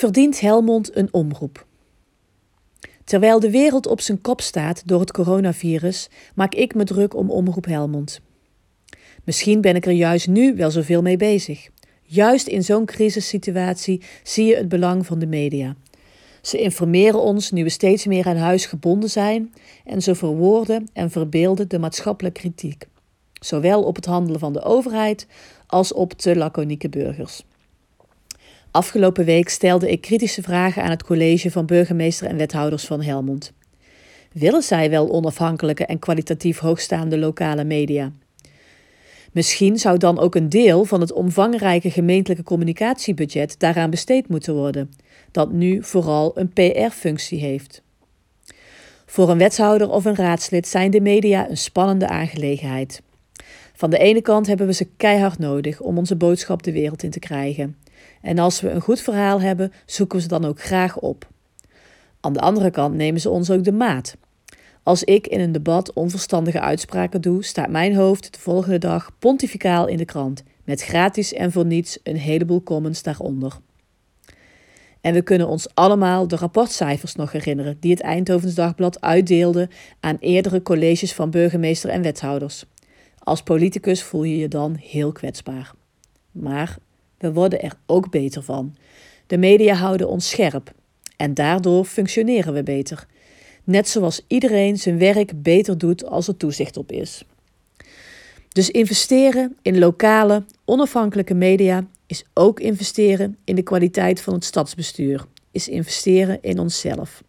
Verdient Helmond een omroep? Terwijl de wereld op zijn kop staat door het coronavirus, maak ik me druk om Omroep Helmond. Misschien ben ik er juist nu wel zoveel mee bezig. Juist in zo'n crisissituatie zie je het belang van de media. Ze informeren ons nu we steeds meer aan huis gebonden zijn en ze verwoorden en verbeelden de maatschappelijke kritiek, zowel op het handelen van de overheid als op te laconieke burgers. Afgelopen week stelde ik kritische vragen aan het college van burgemeester en wethouders van Helmond. Willen zij wel onafhankelijke en kwalitatief hoogstaande lokale media? Misschien zou dan ook een deel van het omvangrijke gemeentelijke communicatiebudget daaraan besteed moeten worden, dat nu vooral een PR-functie heeft. Voor een wethouder of een raadslid zijn de media een spannende aangelegenheid. Van de ene kant hebben we ze keihard nodig om onze boodschap de wereld in te krijgen. En als we een goed verhaal hebben, zoeken we ze dan ook graag op. Aan de andere kant nemen ze ons ook de maat. Als ik in een debat onverstandige uitspraken doe, staat mijn hoofd de volgende dag pontificaal in de krant, met gratis en voor niets een heleboel comments daaronder. En we kunnen ons allemaal de rapportcijfers nog herinneren die het Eindhovens Dagblad uitdeelde aan eerdere colleges van burgemeester en wethouders. Als politicus voel je je dan heel kwetsbaar. Maar we worden er ook beter van. De media houden ons scherp en daardoor functioneren we beter. Net zoals iedereen zijn werk beter doet als er toezicht op is. Dus investeren in lokale, onafhankelijke media is ook investeren in de kwaliteit van het stadsbestuur, is investeren in onszelf.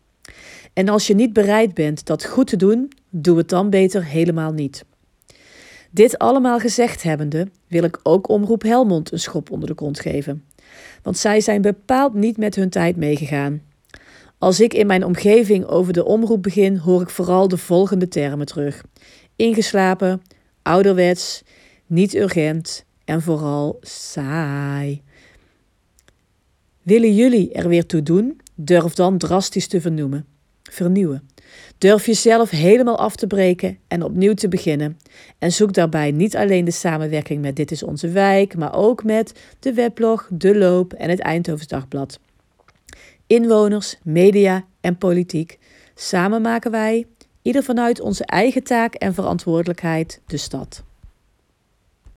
En als je niet bereid bent dat goed te doen, doe het dan beter helemaal niet. Dit allemaal gezegd hebbende, wil ik ook Omroep Helmond een schop onder de kont geven. Want zij zijn bepaald niet met hun tijd meegegaan. Als ik in mijn omgeving over de omroep begin, hoor ik vooral de volgende termen terug: ingeslapen, ouderwets, niet urgent en vooral saai. Willen jullie er weer toe doen? Durf dan drastisch te vernoemen, vernieuwen. Durf jezelf helemaal af te breken en opnieuw te beginnen. En zoek daarbij niet alleen de samenwerking met Dit is onze wijk, maar ook met de weblog, De Loop en het Eindhovens Dagblad. Inwoners, media en politiek. Samen maken wij, ieder vanuit onze eigen taak en verantwoordelijkheid, de stad.